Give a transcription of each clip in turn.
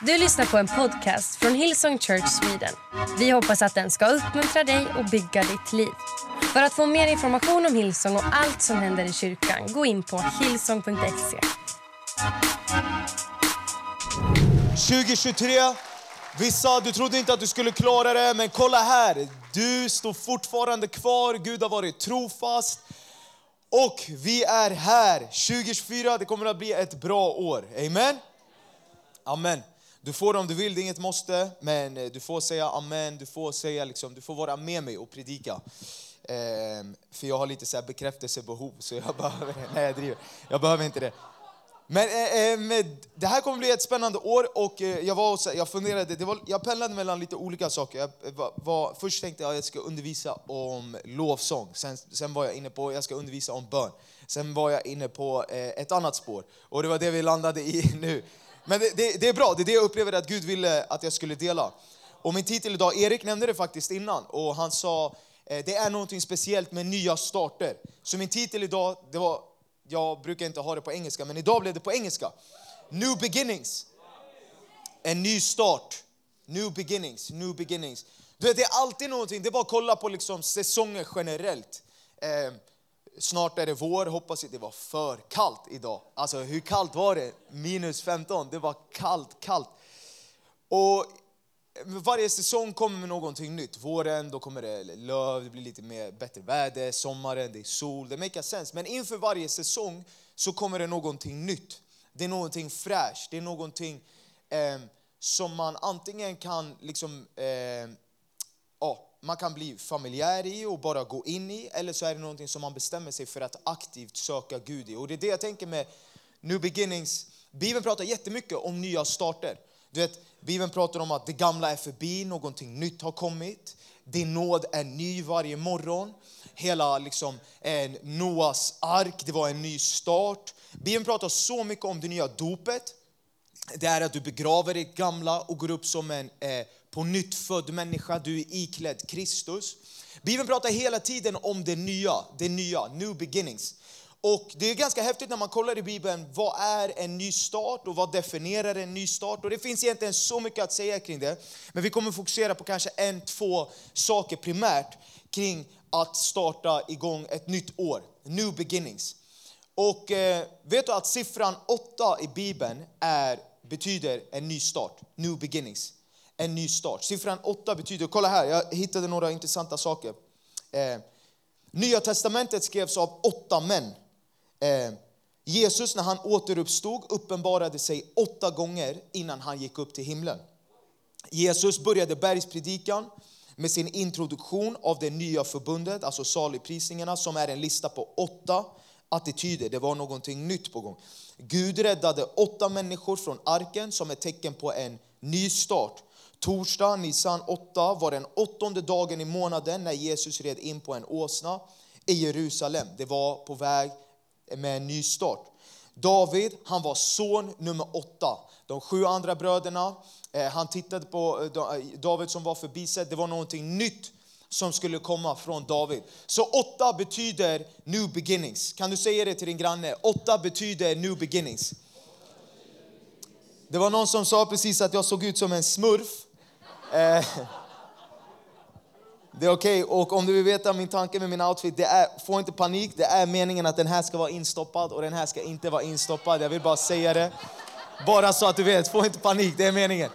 Du lyssnar på en podcast från Hillsong Church Sweden. Vi hoppas att den ska uppmuntra dig och bygga ditt liv. För att få mer information om Hillsong och allt som händer i kyrkan, gå in på hillsong.se. 2023. Vissa, du trodde inte att du skulle klara det, men kolla här. Du står fortfarande kvar. Gud har varit trofast. Och vi är här. 2024, det kommer att bli ett bra år. Amen? Amen. Du får det om du vill, det är inget måste, men eh, du får säga amen, du får, säga liksom, du får vara med mig och predika. Ehm, för jag har lite så här bekräftelsebehov, så jag behöver, nej jag driver, jag behöver inte det. Men eh, eh, det här kommer bli ett spännande år och eh, jag, var så, jag funderade, det var, jag pendlade mellan lite olika saker. Jag, eh, var, var, först tänkte jag att jag ska undervisa om lovsång, sen, sen var jag inne på att jag ska undervisa om bön. Sen var jag inne på eh, ett annat spår och det var det vi landade i nu. Men det, det, det, är bra, det är det jag upplever att Gud ville att jag skulle dela. Och min titel idag, Erik nämnde det faktiskt innan och han sa eh, det är något speciellt med nya starter. Så min titel idag, det var, jag brukar inte ha det på engelska, men idag blev det på engelska. New beginnings. En ny start. New beginnings, new beginnings. Du vet, det är alltid någonting, det är bara att kolla på liksom säsonger generellt. Eh, Snart är det vår, hoppas jag. Det var för kallt idag. Alltså hur kallt var det? Minus 15. Det var kallt, kallt. Och varje säsong kommer med någonting nytt. Våren, då kommer det löv, det blir lite mer, bättre väder. Sommaren, det är sol. Det makes sense. Men inför varje säsong så kommer det någonting nytt. Det är någonting fräscht. Det är någonting eh, som man antingen kan liksom, eh, ja, man kan bli familjär i och bara gå in i, eller så är det någonting som man bestämmer sig för att aktivt söka Gud i. Och det är det jag tänker med New Beginnings. Bibeln pratar jättemycket om nya starter. Du vet, Bibeln pratar om att det gamla är förbi, någonting nytt har kommit. Din nåd är ny varje morgon. Hela liksom, en Noas ark, det var en ny start. Bibeln pratar så mycket om det nya dopet. Det är att du begraver ditt gamla och går upp som en eh, på nytt född människa, du är iklädd Kristus. Bibeln pratar hela tiden om det nya, det nya, new beginnings. Och det är ganska häftigt när man kollar i Bibeln, vad är en ny start och vad definierar en ny start? Och det finns egentligen så mycket att säga kring det. Men vi kommer fokusera på kanske en, två saker primärt kring att starta igång ett nytt år, new beginnings. Och eh, vet du att siffran åtta i Bibeln är, betyder en ny start, new beginnings en ny start. Siffran 8 betyder, kolla här, jag hittade några intressanta saker. Eh, Nya testamentet skrevs av åtta män. Eh, Jesus när han återuppstod uppenbarade sig åtta gånger innan han gick upp till himlen. Jesus började bergspredikan med sin introduktion av det nya förbundet, alltså saligprisningarna som är en lista på åtta attityder. Det var någonting nytt på gång. Gud räddade åtta människor från arken som ett tecken på en ny start. Torsdag, Nisan 8, var den åttonde dagen i månaden när Jesus red in på en åsna i Jerusalem. Det var på väg med en ny start. David, han var son nummer åtta. De sju andra bröderna, eh, han tittade på eh, eh, David som var förbisedd. Det var någonting nytt som skulle komma från David. Så åtta betyder new beginnings. Kan du säga det till din granne? Åtta betyder new beginnings. Det var någon som sa precis att jag såg ut som en smurf. Eh, det är okej, okay. och om du vill veta min tanke med min outfit, det är, få inte panik, det är meningen att den här ska vara instoppad och den här ska inte vara instoppad. Jag vill bara säga det. Bara så att du vet, få inte panik, det är meningen.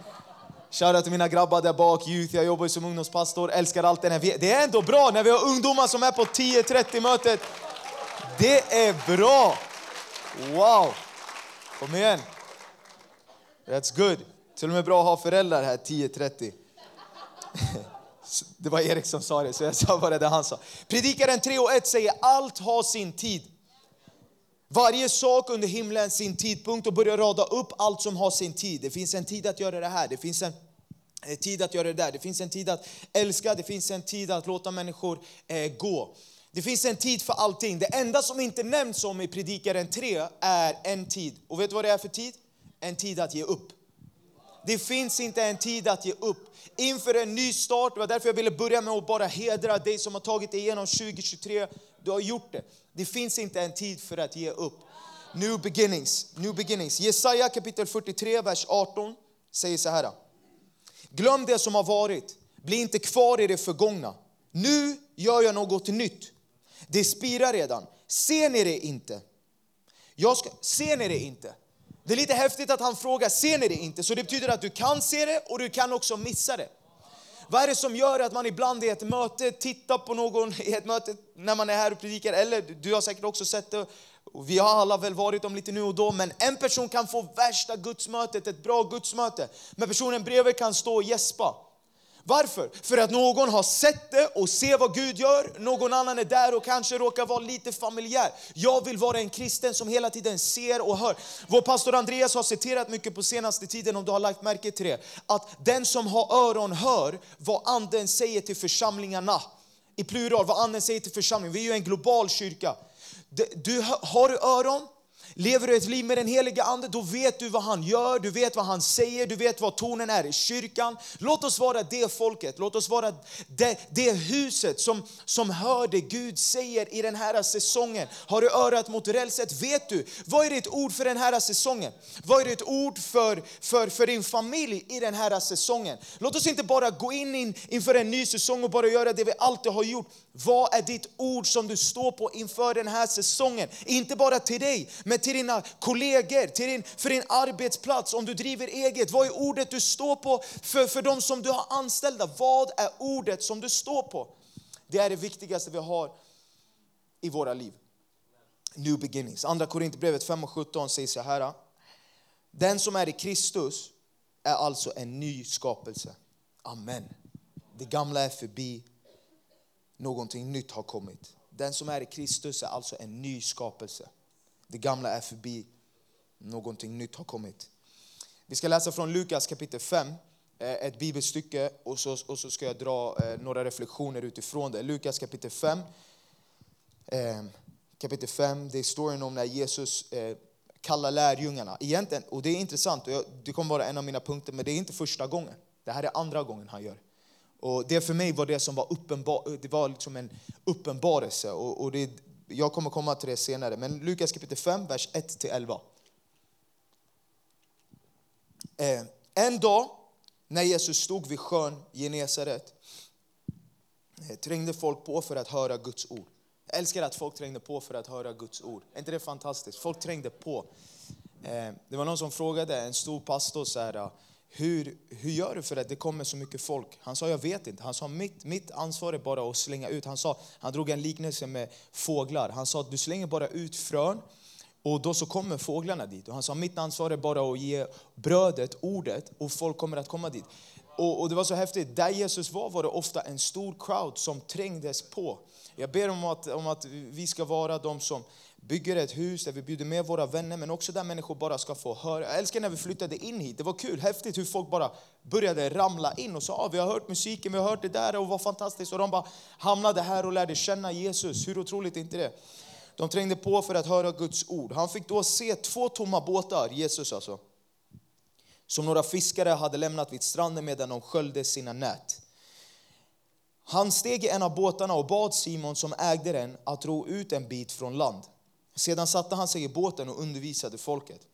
Shoutout till mina grabbar där bak, youth, jag jobbar som ungdomspastor, älskar allt det här. Det är ändå bra när vi har ungdomar som är på 10-30 mötet. Det är bra! Wow! Kom igen! That's good. Till och med bra att ha föräldrar här 10-30. Det var Erik som sa det, så jag sa bara det han sa. Predikaren 3 och 1 säger allt har sin tid. Varje sak under himlen sin tidpunkt och börjar rada upp allt som har sin tid. Det finns en tid att göra det här, det finns en eh, tid att göra det där. Det finns en tid att älska, det finns en tid att låta människor eh, gå. Det finns en tid för allting. Det enda som inte nämns om i Predikaren 3 är en tid. Och vet du vad det är för tid? En tid att ge upp. Det finns inte en tid att ge upp. Inför en ny start, det var därför jag ville börja med att bara hedra dig som har tagit dig igenom 2023. Du har gjort det. Det finns inte en tid för att ge upp. New beginnings. New beginnings. Jesaja kapitel 43, vers 18 säger så här. Glöm det som har varit. Bli inte kvar i det förgångna. Nu gör jag något nytt. Det spirar redan. Ser ni det inte? Jag ska, ser ni det inte? Det är lite häftigt att han frågar, ser ni det inte? Så det betyder att du kan se det och du kan också missa det. Vad är det som gör att man ibland i ett möte tittar på någon i ett möte när man är här och predikar, eller du har säkert också sett det, och vi har alla väl varit om lite nu och då, men en person kan få värsta gudsmötet, ett bra gudsmöte, men personen bredvid kan stå och gäspa. Varför? För att någon har sett det och ser vad Gud gör. Någon annan är där och kanske råkar vara lite familjär. Jag vill vara en kristen som hela tiden ser och hör. Vår pastor Andreas har citerat mycket på senaste tiden, om du har lagt märke till det. Att den som har öron hör vad anden säger till församlingarna. I plural, vad anden säger till församlingen. Vi är ju en global kyrka. Du, har du öron? Lever du ett liv med den heliga Ande, då vet du vad han gör, du vet vad han säger, du vet vad tonen är i kyrkan. Låt oss vara det folket, låt oss vara det, det huset som, som hör det Gud säger i den här säsongen. Har du örat mot rälset, vet du, vad är ditt ord för den här säsongen? Vad är ditt ord för, för, för din familj i den här säsongen? Låt oss inte bara gå in, in inför en ny säsong och bara göra det vi alltid har gjort. Vad är ditt ord som du står på inför den här säsongen? Inte bara till dig, men till dina kollegor, till din, för din arbetsplats, om du driver eget. Vad är ordet du står på för, för de som du har anställda? Vad är ordet som du står på? Det är det viktigaste vi har i våra liv. New beginnings. Andra Korinthierbrevet 5 och 17 säger så här. Den som är i Kristus är alltså en ny skapelse. Amen. Det gamla är förbi, någonting nytt har kommit. Den som är i Kristus är alltså en ny skapelse. Det gamla är förbi, någonting nytt har kommit. Vi ska läsa från Lukas kapitel 5, eh, ett bibelstycke och så, och så ska jag dra eh, några reflektioner utifrån det. Lukas kapitel 5. Eh, kapitel 5, det är storyn om när Jesus kallar lärjungarna. Egentligen, och det är intressant, och det kommer vara en av mina punkter, men det är inte första gången. Det här är andra gången han gör. Och det för mig var det som var uppenbar, det var liksom en uppenbarelse. Och, och det, jag kommer komma till det senare. Men Lukas kapitel 5, vers 1-11. Eh, en dag när Jesus stod vid sjön Genesaret eh, trängde folk på för att höra Guds ord. Jag älskar att folk trängde på för att höra Guds ord. Är inte det fantastiskt? Folk trängde på. Eh, det var någon som frågade en stor pastor så här, hur, hur gör du för att det kommer så mycket folk? Han sa, jag vet inte. Han sa, mitt, mitt ansvar är bara att slänga ut. Han, sa, han drog en liknelse med fåglar. Han sa, du slänger bara ut frön och då så kommer fåglarna dit. Och han sa, mitt ansvar är bara att ge brödet, ordet och folk kommer att komma dit. Och, och det var så häftigt, där Jesus var var det ofta en stor crowd som trängdes på. Jag ber om att, om att vi ska vara de som bygger ett hus där vi bjuder med våra vänner, men också där människor bara ska få höra. Jag älskar när vi flyttade in hit. Det var kul, häftigt hur folk bara började ramla in och sa ah, vi har hört musiken, vi har hört det där och vad fantastiskt. Och de bara hamnade här och lärde känna Jesus. Hur otroligt är inte det? De trängde på för att höra Guds ord. Han fick då se två tomma båtar, Jesus alltså, som några fiskare hade lämnat vid stranden medan de sköljde sina nät. Han steg i en av båtarna och bad Simon som ägde den att ro ut en bit från land. Sedan satte han sig i båten och undervisade folket.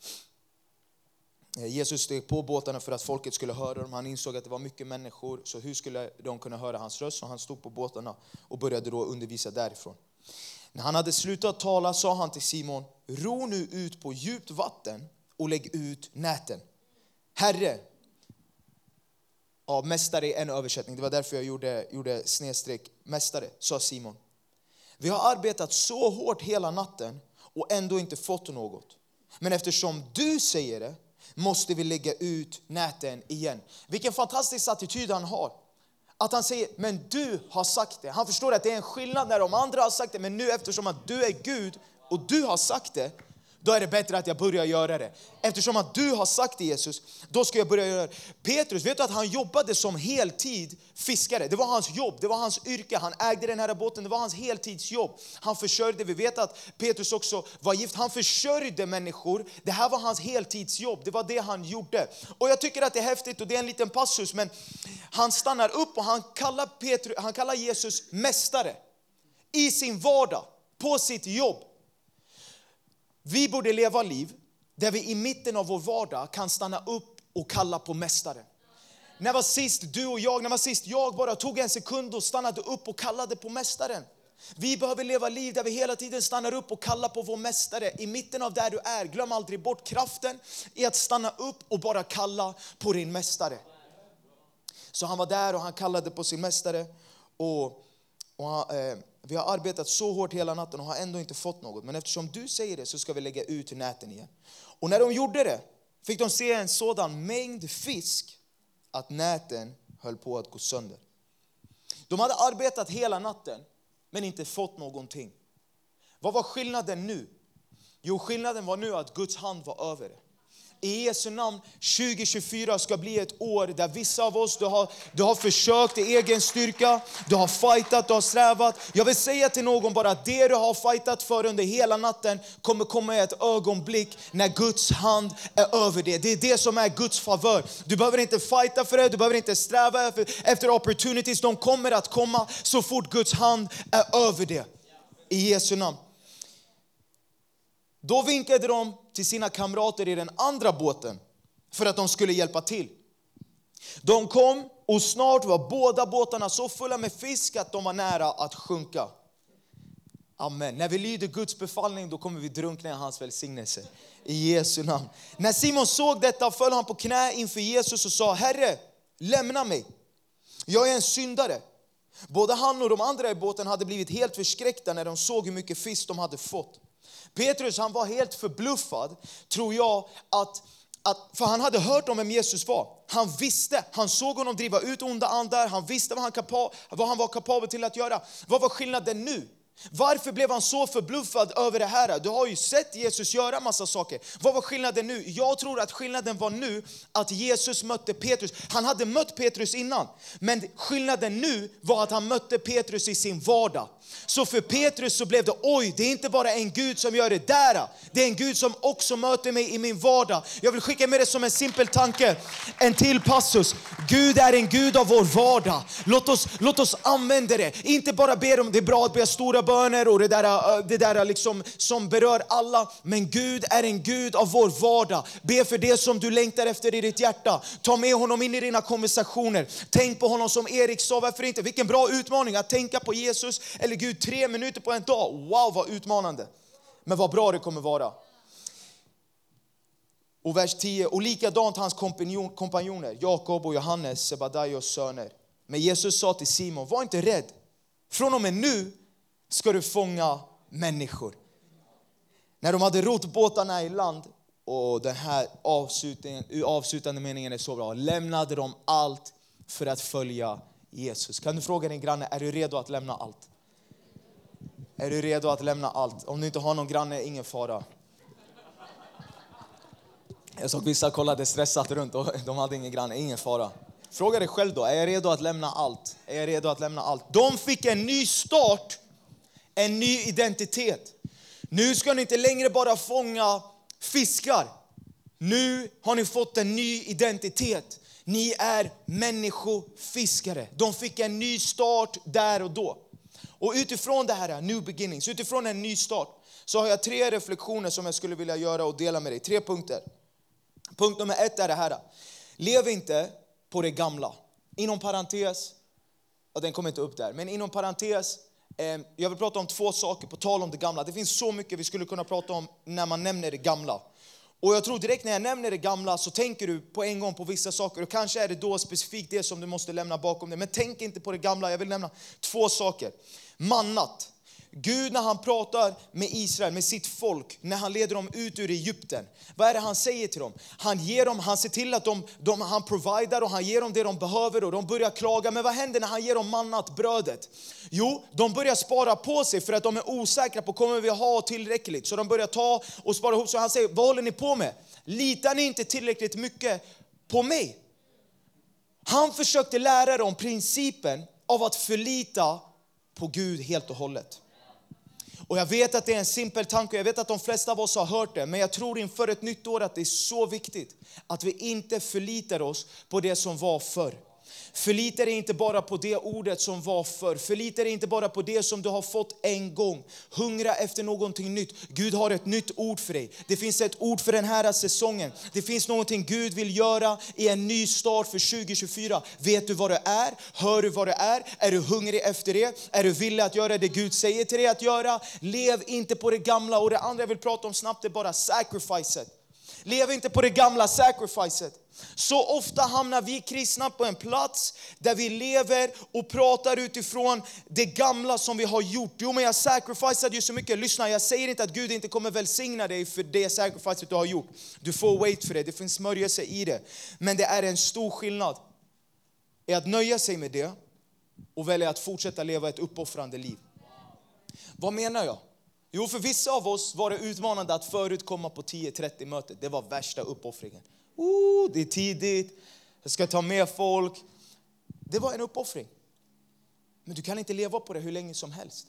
Eh, Jesus steg på båtarna för att folket skulle höra dem. Han insåg att det var mycket människor, så hur skulle de kunna höra hans röst? Så han stod på båtarna och började då undervisa därifrån. När han hade slutat tala sa han till Simon, ro nu ut på djupt vatten och lägg ut näten. Herre, ja, mästare är en översättning, det var därför jag gjorde, gjorde snedstreck mästare, sa Simon. Vi har arbetat så hårt hela natten och ändå inte fått något. Men eftersom du säger det måste vi lägga ut näten igen. Vilken fantastisk attityd han har. Att han säger, men du har sagt det. Han förstår att det är en skillnad när de andra har sagt det, men nu eftersom att du är Gud och du har sagt det, då är det bättre att jag börjar göra det. Eftersom att du har sagt det Jesus, då ska jag börja göra det. Petrus, vet du att han jobbade som heltid fiskare? Det var hans jobb, det var hans yrke. Han ägde den här båten, det var hans heltidsjobb. Han försörjde, vi vet att Petrus också var gift. Han försörjde människor. Det här var hans heltidsjobb, det var det han gjorde. Och jag tycker att det är häftigt och det är en liten passus, men han stannar upp och han kallar, Petrus, han kallar Jesus mästare i sin vardag, på sitt jobb. Vi borde leva liv där vi i mitten av vår vardag kan stanna upp och kalla på mästaren. När var sist du och jag, när var sist jag bara tog en sekund och stannade upp och kallade på mästaren? Vi behöver leva liv där vi hela tiden stannar upp och kallar på vår mästare. I mitten av där du är, glöm aldrig bort kraften i att stanna upp och bara kalla på din mästare. Så han var där och han kallade på sin mästare. Och, och han, eh, vi har arbetat så hårt hela natten och har ändå inte fått något. Men eftersom du säger det så ska vi lägga ut näten igen. Och när de gjorde det fick de se en sådan mängd fisk att näten höll på att gå sönder. De hade arbetat hela natten men inte fått någonting. Vad var skillnaden nu? Jo, skillnaden var nu att Guds hand var över det i Jesu namn 2024 ska bli ett år där vissa av oss, du har, du har försökt i egen styrka, du har fightat, du har strävat. Jag vill säga till någon bara att det du har fightat för under hela natten kommer komma i ett ögonblick när Guds hand är över det. Det är det som är Guds favör. Du behöver inte fighta för det, du behöver inte sträva efter, efter opportunities. De kommer att komma så fort Guds hand är över det. I Jesu namn. Då vinkade de till sina kamrater i den andra båten för att de skulle hjälpa till. De kom och snart var båda båtarna så fulla med fisk att de var nära att sjunka. Amen. När vi lyder Guds befallning då kommer vi drunkna i hans välsignelse. I Jesu namn. När Simon såg detta föll han på knä inför Jesus och sa Herre, lämna mig. Jag är en syndare. Både han och de andra i båten hade blivit helt förskräckta när de såg hur mycket fisk de hade fått. Petrus han var helt förbluffad, tror jag, att, att, för han hade hört om vem Jesus var. Han visste, han såg honom driva ut onda andar, han visste vad han, kapa, vad han var kapabel till att göra. Vad var skillnaden nu? Varför blev han så förbluffad över det här? Du har ju sett Jesus göra massa saker. Vad var skillnaden nu? Jag tror att skillnaden var nu att Jesus mötte Petrus. Han hade mött Petrus innan, men skillnaden nu var att han mötte Petrus i sin vardag. Så för Petrus så blev det, oj, det är inte bara en Gud som gör det där. Det är en Gud som också möter mig i min vardag. Jag vill skicka med det som en simpel tanke, en till passus. Gud är en Gud av vår vardag. Låt oss, låt oss använda det. Inte bara be om, det är bra att be stora böner och det där, eh, det där liksom som berör alla. Men Gud är en Gud av vår vardag. Be för det som du längtar efter i ditt hjärta. Ta med honom in i dina konversationer. Tänk på honom som Erik sa, varför inte? Vilken bra utmaning att tänka på Jesus eller Gud tre minuter på en dag. Wow vad utmanande. Men vad bra det kommer vara. Och vers 10, och likadant hans kompanjoner, Jakob och Johannes, Sebadaios söner. Men Jesus sa till Simon, var inte rädd. Från och med nu ska du fånga människor. När de hade rott båtarna i land, och den här avslutande meningen är så bra, lämnade de allt för att följa Jesus. Kan du fråga din granne, är du redo att lämna allt? Är du redo att lämna allt? Om du inte har någon granne, ingen fara. Jag såg vissa kollade stressat runt och de hade ingen granne, ingen fara. Fråga dig själv då, är jag redo att lämna allt? Är jag redo att lämna allt? De fick en ny start, en ny identitet. Nu ska ni inte längre bara fånga fiskar. Nu har ni fått en ny identitet. Ni är människofiskare. De fick en ny start där och då. Och utifrån det här, new beginnings, utifrån en ny start, så har jag tre reflektioner som jag skulle vilja göra och dela med dig. Tre punkter. Punkt nummer ett är det här. Lev inte på det gamla. Inom parentes, och den kommer inte upp där, men inom parentes, Ehm, jag vill prata om två saker på tal om det gamla. Det finns så mycket vi skulle kunna prata om när man nämner det gamla. Och jag tror direkt när jag nämner det gamla så tänker du på en gång på vissa saker och kanske är det då specifikt det som du måste lämna bakom dig. Men tänk inte på det gamla, jag vill nämna två saker. Mannat. Gud när han pratar med Israel, med sitt folk, när han leder dem ut ur Egypten. Vad är det han säger till dem? Han ger dem, han ser till att de, de, han providar och han ger dem det de behöver och de börjar klaga. Men vad händer när han ger dem mannat, brödet? Jo, de börjar spara på sig för att de är osäkra på kommer vi ha tillräckligt. Så de börjar ta och spara ihop. Så han säger, vad håller ni på med? Litar ni inte tillräckligt mycket på mig? Han försökte lära dem principen av att förlita på Gud helt och hållet. Och jag vet att det är en simpel tanke, jag vet att de flesta av oss har hört det, men jag tror inför ett nytt år att det är så viktigt att vi inte förlitar oss på det som var förr. Förlita dig inte bara på det ordet som var förr. Förlita dig inte bara på det som du har fått en gång. Hungra efter någonting nytt. Gud har ett nytt ord för dig. Det finns ett ord för den här säsongen. Det finns någonting Gud vill göra i en ny start för 2024. Vet du vad det är? Hör du vad det är? Är du hungrig efter det? Är du villig att göra det Gud säger till dig att göra? Lev inte på det gamla. Och det andra jag vill prata om snabbt är bara sacrificet. Lev inte på det gamla sacrificet. Så ofta hamnar vi kristna på en plats där vi lever och pratar utifrån det gamla som vi har gjort. Jo, men jag sacrificeade ju så mycket. Lyssna, jag säger inte att Gud inte kommer välsigna dig för det sacrificet du har gjort. Du får wait för det, det finns smörjelse i det. Men det är en stor skillnad i att nöja sig med det och välja att fortsätta leva ett uppoffrande liv. Vad menar jag? Jo, för vissa av oss var det utmanande att förut komma på 10-30 mötet. Det var värsta uppoffringen. Oh, det är tidigt, jag ska ta med folk. Det var en uppoffring. Men du kan inte leva på det hur länge som helst.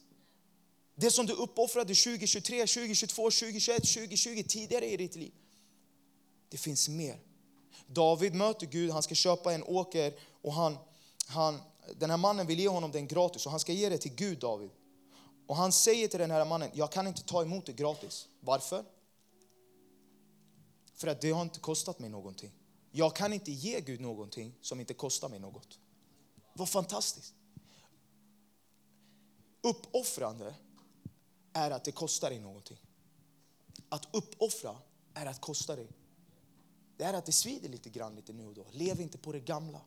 Det som du uppoffrade 2023, 2022, 2021, 2020 tidigare i ditt liv. Det finns mer. David möter Gud, han ska köpa en åker och han, han, den här mannen vill ge honom den gratis och han ska ge det till Gud, David. Och han säger till den här mannen, jag kan inte ta emot det gratis. Varför? För att det har inte kostat mig någonting. Jag kan inte ge Gud någonting som inte kostar mig något. Vad fantastiskt. Uppoffrande är att det kostar dig någonting. Att uppoffra är att kosta dig. Det är att det svider lite grann lite nu och då. Lev inte på det gamla.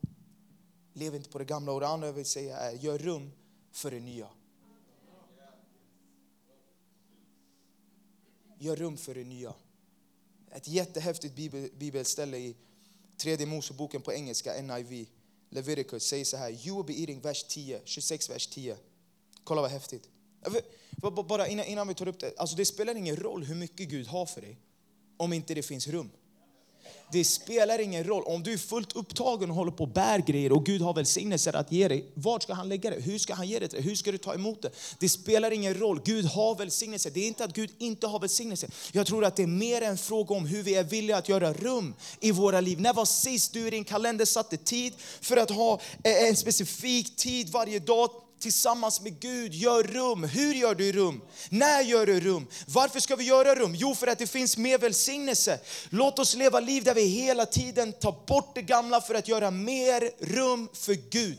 Lev inte på det gamla. Och det andra jag vill säga är, gör rum för det nya. Gör rum för det nya. Ett jättehäftigt bibel, bibelställe i tredje Moseboken på engelska, NIV, Leviticus, säger så här. You will be eating, vers 10, 26 vers 10. Kolla vad häftigt. Bara innan, innan vi tar upp det, alltså det spelar ingen roll hur mycket Gud har för dig om inte det finns rum. Det spelar ingen roll. Om du är fullt upptagen och håller på och bär grejer och Gud har välsignelser att ge dig, vart ska han lägga det? Hur ska han ge det till dig? Hur ska du ta emot det? Det spelar ingen roll. Gud har välsignelser. Det är inte att Gud inte har välsignelser. Jag tror att det är mer en fråga om hur vi är villiga att göra rum i våra liv. När var sist du i din kalender satte tid för att ha en specifik tid varje dag tillsammans med Gud. Gör rum. Hur gör du rum? När gör du rum? Varför ska vi göra rum? Jo, för att det finns mer välsignelse. Låt oss leva liv där vi hela tiden tar bort det gamla för att göra mer rum för Gud.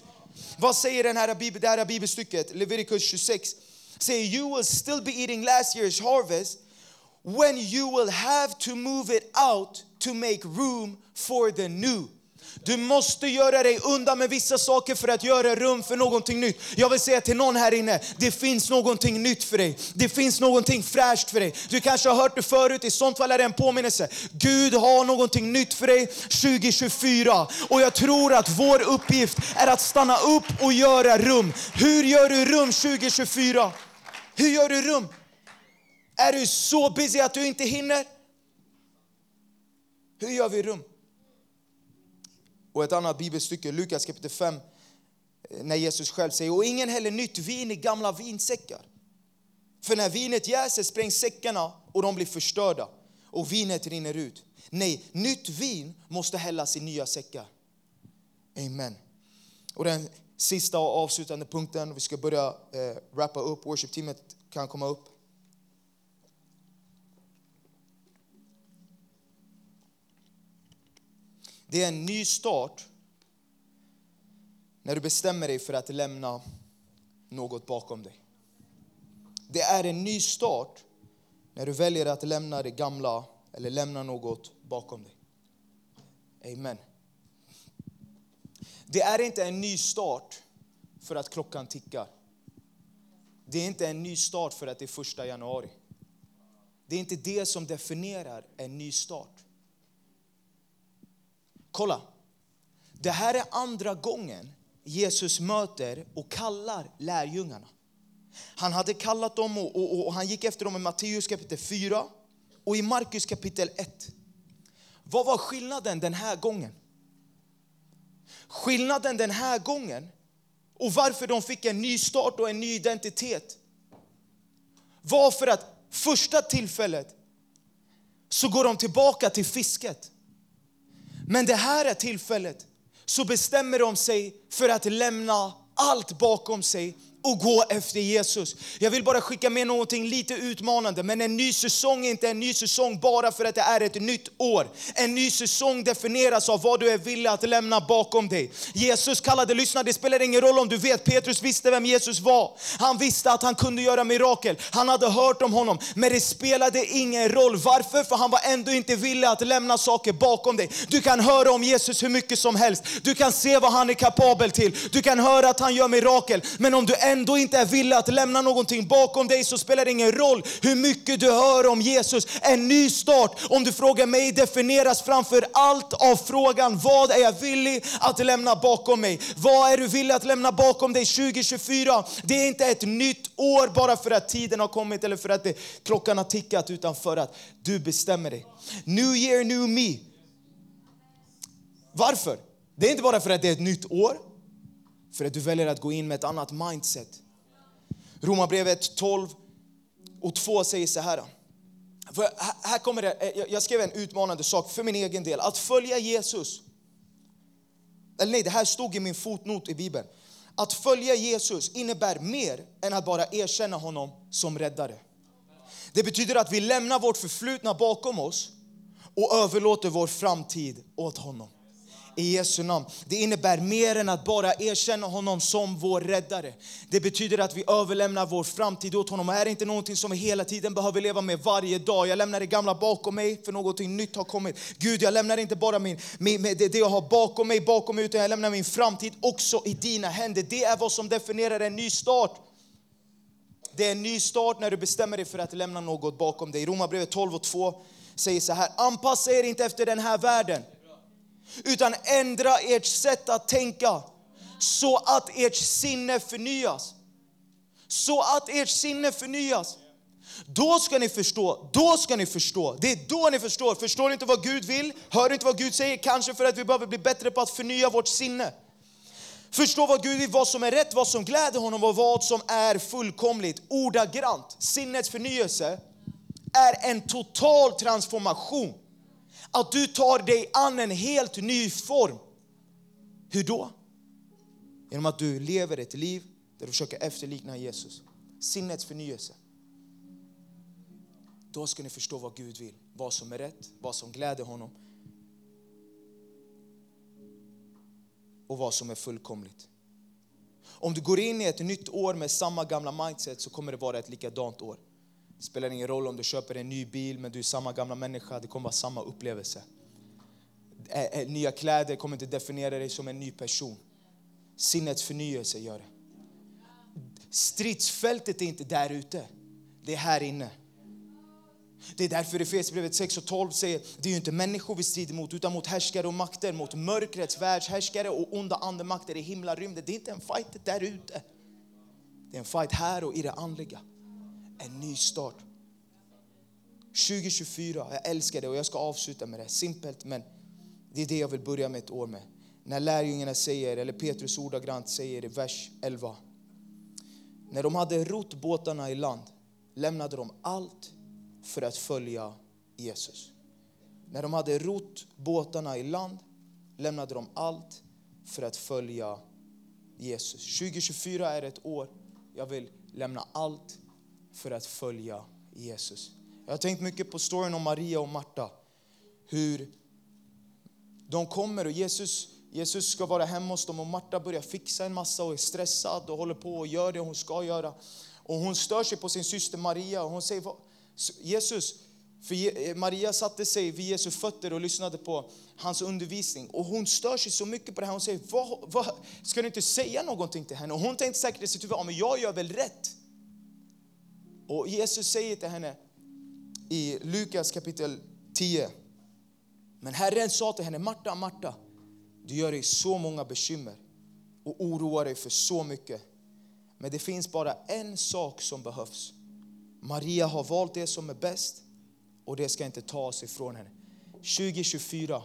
Vad säger den här, det här bibelstycket? Leviticus 26 säger you will still be eating last year's harvest when you will have to move it out to make room for the new. Du måste göra dig undan med vissa saker för att göra rum för någonting nytt. Jag vill säga till någon här inne, det finns någonting nytt för dig. Det finns någonting fräscht för dig. Du kanske har hört det förut, i sånt fall är det en påminnelse. Gud har någonting nytt för dig 2024. Och jag tror att vår uppgift är att stanna upp och göra rum. Hur gör du rum 2024? Hur gör du rum? Är du så busy att du inte hinner? Hur gör vi rum? Och ett annat bibelstycke, Lukas kapitel 5, eh, när Jesus själv säger, och ingen häller nytt vin i gamla vinsäckar. För när vinet jäser sprängs säckarna och de blir förstörda och vinet rinner ut. Nej, nytt vin måste hällas i nya säckar. Amen. Och den sista och avslutande punkten, vi ska börja eh, wrappa upp, worship-teamet kan komma upp. Det är en ny start när du bestämmer dig för att lämna något bakom dig. Det är en ny start när du väljer att lämna det gamla eller lämna något bakom dig. Amen. Det är inte en ny start för att klockan tickar. Det är inte en ny start för att det är första januari. Det är inte det som definierar en ny start. Kolla. Det här är andra gången Jesus möter och kallar lärjungarna. Han hade kallat dem och, och, och, han gick efter dem i Matteus kapitel 4 och i Markus kapitel 1. Vad var skillnaden den här gången? Skillnaden den här gången och varför de fick en ny start och en ny identitet var för att första tillfället så går de tillbaka till fisket. Men det här är tillfället. Så bestämmer de sig för att lämna allt bakom sig och gå efter Jesus. Jag vill bara skicka med någonting lite utmanande, men en ny säsong är inte en ny säsong bara för att det är ett nytt år. En ny säsong definieras av vad du är villig att lämna bakom dig. Jesus kallade, lyssna det spelar ingen roll om du vet, Petrus visste vem Jesus var. Han visste att han kunde göra mirakel, han hade hört om honom, men det spelade ingen roll. Varför? För han var ändå inte villig att lämna saker bakom dig. Du kan höra om Jesus hur mycket som helst, du kan se vad han är kapabel till, du kan höra att han gör mirakel, men om du ändå inte är villig att lämna någonting bakom dig så spelar det ingen roll hur mycket du hör om Jesus. En ny start, om du frågar mig, definieras framför allt av frågan vad är jag villig att lämna bakom mig? Vad är du villig att lämna bakom dig 2024? Det är inte ett nytt år bara för att tiden har kommit eller för att det, klockan har tickat utan för att du bestämmer dig. New year, new me. Varför? Det är inte bara för att det är ett nytt år, för att du väljer att gå in med ett annat mindset. Romarbrevet 12 och 2 säger så här. För här kommer det, eh, jag skrev en utmanande sak för min egen del. Att följa Jesus. Eller nej, det här stod i min fotnot i Bibeln. Att följa Jesus innebär mer än att bara erkänna honom som räddare. Det betyder att vi lämnar vårt förflutna bakom oss och överlåter vår framtid åt honom i Jesu namn. Det innebär mer än att bara erkänna honom som vår räddare. Det betyder att vi överlämnar vår framtid åt honom. Det är inte någonting som vi hela tiden behöver leva med varje dag. Jag lämnar det gamla bakom mig för någonting nytt har kommit. Gud, jag lämnar inte bara min, min, det jag har bakom mig, bakom mig, utan jag lämnar min framtid också i dina händer. Det är vad som definierar en ny start. Det är en ny start när du bestämmer dig för att lämna något bakom dig. Romarbrevet 12 och 2 säger så här, anpassa er inte efter den här världen utan ändra ert sätt att tänka så att ert sinne förnyas. Så att ert sinne förnyas. Då ska ni förstå, då ska ni förstå. Det är då ni förstår. Förstår inte vad Gud vill, hör inte vad Gud säger, kanske för att vi behöver bli bättre på att förnya vårt sinne. Förstå vad Gud vill, vad som är rätt, vad som gläder honom och vad som är fullkomligt. Ordagrant, sinnets förnyelse är en total transformation att du tar dig an en helt ny form. Hur då? Genom att du lever ett liv där du försöker efterlikna Jesus. Sinnets förnyelse. Då ska ni förstå vad Gud vill, vad som är rätt, vad som gläder honom och vad som är fullkomligt. Om du går in i ett nytt år med samma gamla mindset så kommer det vara ett likadant år. Det spelar ingen roll om du köper en ny bil men du är samma gamla människa, det kommer vara samma upplevelse. Nya kläder kommer inte definiera dig som en ny person. Sinnets förnyelse gör det. Stridsfältet är inte där ute, det är här inne. Det är därför Efesierbrevet 6 och 12 säger det är ju inte människor vi strider mot utan mot härskare och makter, mot mörkrets världshärskare och onda andemakter i himlarymden. Det är inte en fight där ute. Det är en fight här och i det andliga en ny start. 2024, jag älskar det och jag ska avsluta med det. Simpelt men det är det jag vill börja med ett år med. När lärjungarna säger, eller Petrus ordagrant säger i vers 11. När de hade rott båtarna i land lämnade de allt för att följa Jesus. När de hade rott båtarna i land lämnade de allt för att följa Jesus. 2024 är ett år jag vill lämna allt för att följa Jesus. Jag har tänkt mycket på storyn om Maria och Marta. Hur de kommer och Jesus, Jesus ska vara hemma hos dem och Marta börjar fixa en massa och är stressad och håller på och gör det hon ska göra. Och hon stör sig på sin syster Maria och hon säger Jesus, för eh, Maria satte sig vid Jesu fötter och lyssnade på hans undervisning. Och hon stör sig så mycket på det här. Hon säger, vad, vad, ska du inte säga någonting till henne? Och hon tänkte säkert i sitt huvud, ja, men jag gör väl rätt. Och Jesus säger till henne i Lukas kapitel 10. Men Herren sa till henne, Marta, Marta, du gör dig så många bekymmer och oroar dig för så mycket. Men det finns bara en sak som behövs. Maria har valt det som är bäst och det ska inte tas ifrån henne. 2024,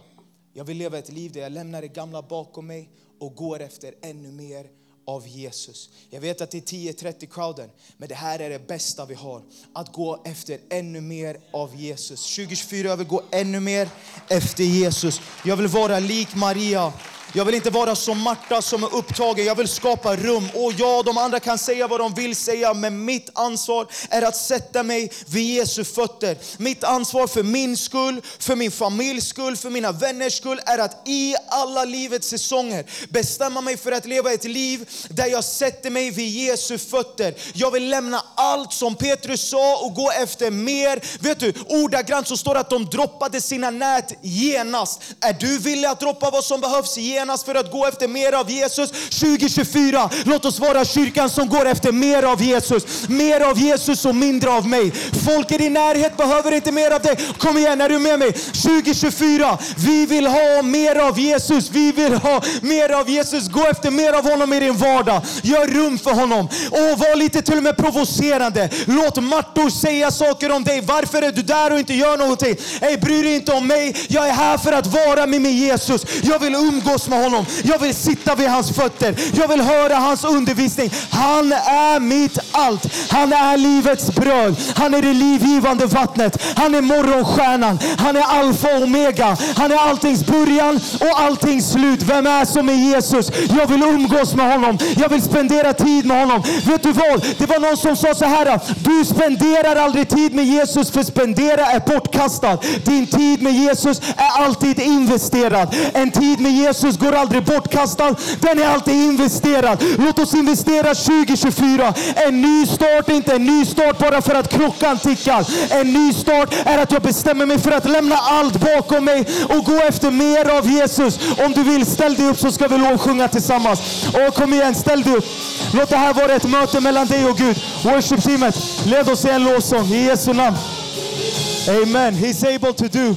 jag vill leva ett liv där jag lämnar det gamla bakom mig och går efter ännu mer av Jesus. Jag vet att det är 10-30 crowden, men det här är det bästa vi har. Att gå efter ännu mer av Jesus. 2024 jag vill gå ännu mer efter Jesus. Jag vill vara lik Maria jag vill inte vara som Marta som är upptagen. Jag vill skapa rum. Och ja, de andra kan säga vad de vill säga, men mitt ansvar är att sätta mig vid Jesu fötter. Mitt ansvar för min skull, för min familjs skull, för mina vänners skull är att i alla livets säsonger bestämma mig för att leva ett liv där jag sätter mig vid Jesu fötter. Jag vill lämna allt som Petrus sa och gå efter mer. Vet du, ordagrant så står det att de droppade sina nät genast. Är du villig att droppa vad som behövs genast för att gå efter mer av Jesus? 2024, låt oss vara kyrkan som går efter mer av Jesus. Mer av Jesus och mindre av mig. Folk i din närhet behöver inte mer av dig. Kom igen, är du med mig? 2024, vi vill ha mer av Jesus. Vi vill ha mer av Jesus. Gå efter mer av honom i din vardag. Gör rum för honom. Och var lite till och med provocerande. Låt Martor säga saker om dig. Varför är du där och inte gör någonting? Ey, bry dig inte om mig. Jag är här för att vara med min Jesus. Jag vill umgås med honom. Jag vill sitta vid hans fötter. Jag vill höra hans undervisning. Han är mitt allt. Han är livets bröd. Han är det livgivande vattnet. Han är morgonstjärnan. Han är alfa och omega. Han är alltings början och alltings slut. Vem är som är Jesus? Jag vill umgås med honom. Jag vill spendera tid med honom. Vet du vad? Det var någon som sa så här. Du spenderar aldrig tid med Jesus för spendera är bortkastad. Din tid med Jesus är alltid investerad. En tid med Jesus går aldrig bortkastad. Den är alltid investerad. Låt oss investera 2024. En ny start är inte en ny start bara för att klockan tickar. En ny start är att jag bestämmer mig för att lämna allt bakom mig och gå efter mer av Jesus. Om du vill, ställ dig upp så ska vi lovsjunga tillsammans. Och kom igen, ställ dig upp. Låt det här vara ett möte mellan dig och Gud. Worship-teamet, led oss i en lovsång i Jesu namn. Amen. He's able to do.